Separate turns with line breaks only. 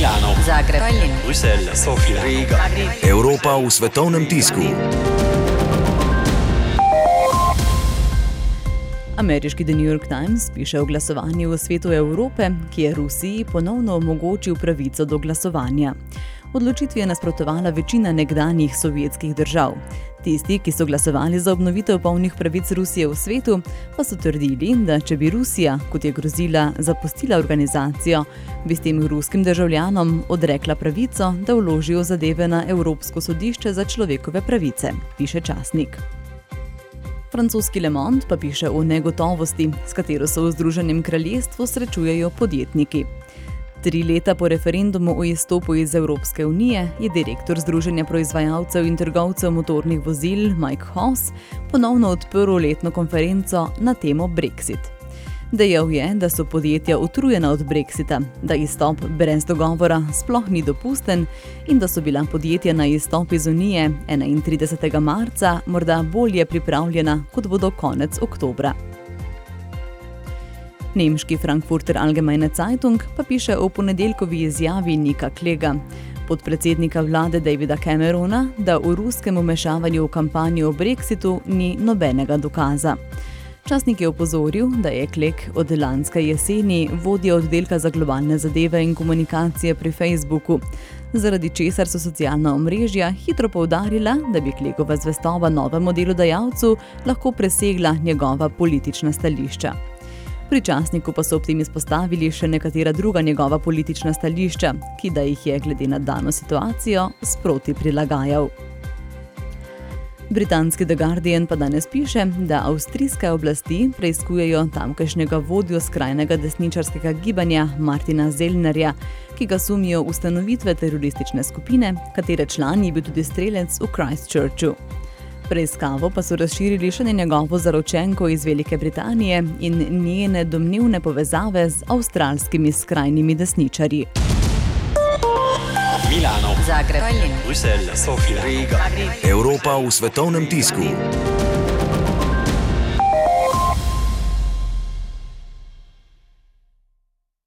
Milano,
Zagreb, Tallinn,
Bruselj, Sofija, Riga.
Evropa v svetovnem tisku.
Ameriški The New York Times piše o glasovanju v svetu Evrope, ki je Rusiji ponovno omogočil pravico do glasovanja. Odločitvi je nasprotovala večina nekdanjih sovjetskih držav. Tisti, ki so glasovali za obnovitev polnih pravic Rusije v svetu, pa so trdili, da če bi Rusija, kot je grozila, zapustila organizacijo, bi s tem ruskim državljanom odrekla pravico, da vložijo zadeve na Evropsko sodišče za človekove pravice, piše časnik. Francoski Le Monde pa piše o negotovosti, s katero se v Združenem kraljestvu srečujejo podjetniki. Tri leta po referendumu o izstopu iz Evropske unije je direktor Združenja proizvajalcev in trgovcev motornih vozil Mike Hoss ponovno odprl letno konferenco na temo Brexit. Dejal je, da so podjetja utrujena od Brexita, da izstop brez dogovora sploh ni dopusten in da so bila podjetja na izstop iz Unije 31. marca morda bolje pripravljena, kot bodo konec oktobra. Nemški Frankfurter Allgemeine Zeitung pa piše o ponedeljkovi izjavi Nika Klega, podpredsednika vlade Davida Camerona, da v ruskem umešavanju v kampanjo o Brexitu ni nobenega dokaza. Časnik je opozoril, da je Klek od lanske jeseni vodja oddelka za globalne zadeve in komunikacije pri Facebooku, zaradi česar so socialna omrežja hitro poudarila, da bi Klekova zvestoba novemu delodajalcu lahko presegla njegova politična stališča. Pri časniku pa so ob tem izpostavili še nekatera druga njegova politična stališča, ki da jih je glede na dano situacijo sproti prilagajal. Britanski The Guardian pa danes piše, da avstrijske oblasti preizkujejo tamkajšnjega vodjo skrajnega desničarskega gibanja Martina Zellnerja, ki ga sumijo ustanovitve teroristične skupine, katere član je bil tudi strelec v Christchurchu. Preiskavo pa so razširili še na njegovo zaročenko iz Velike Britanije in njene domnevne povezave z avstralskimi skrajnimi desničarji.
Milano,
Zagreb,
Bruselj, Sofija, Riga.
Evropa v svetovnem tisku.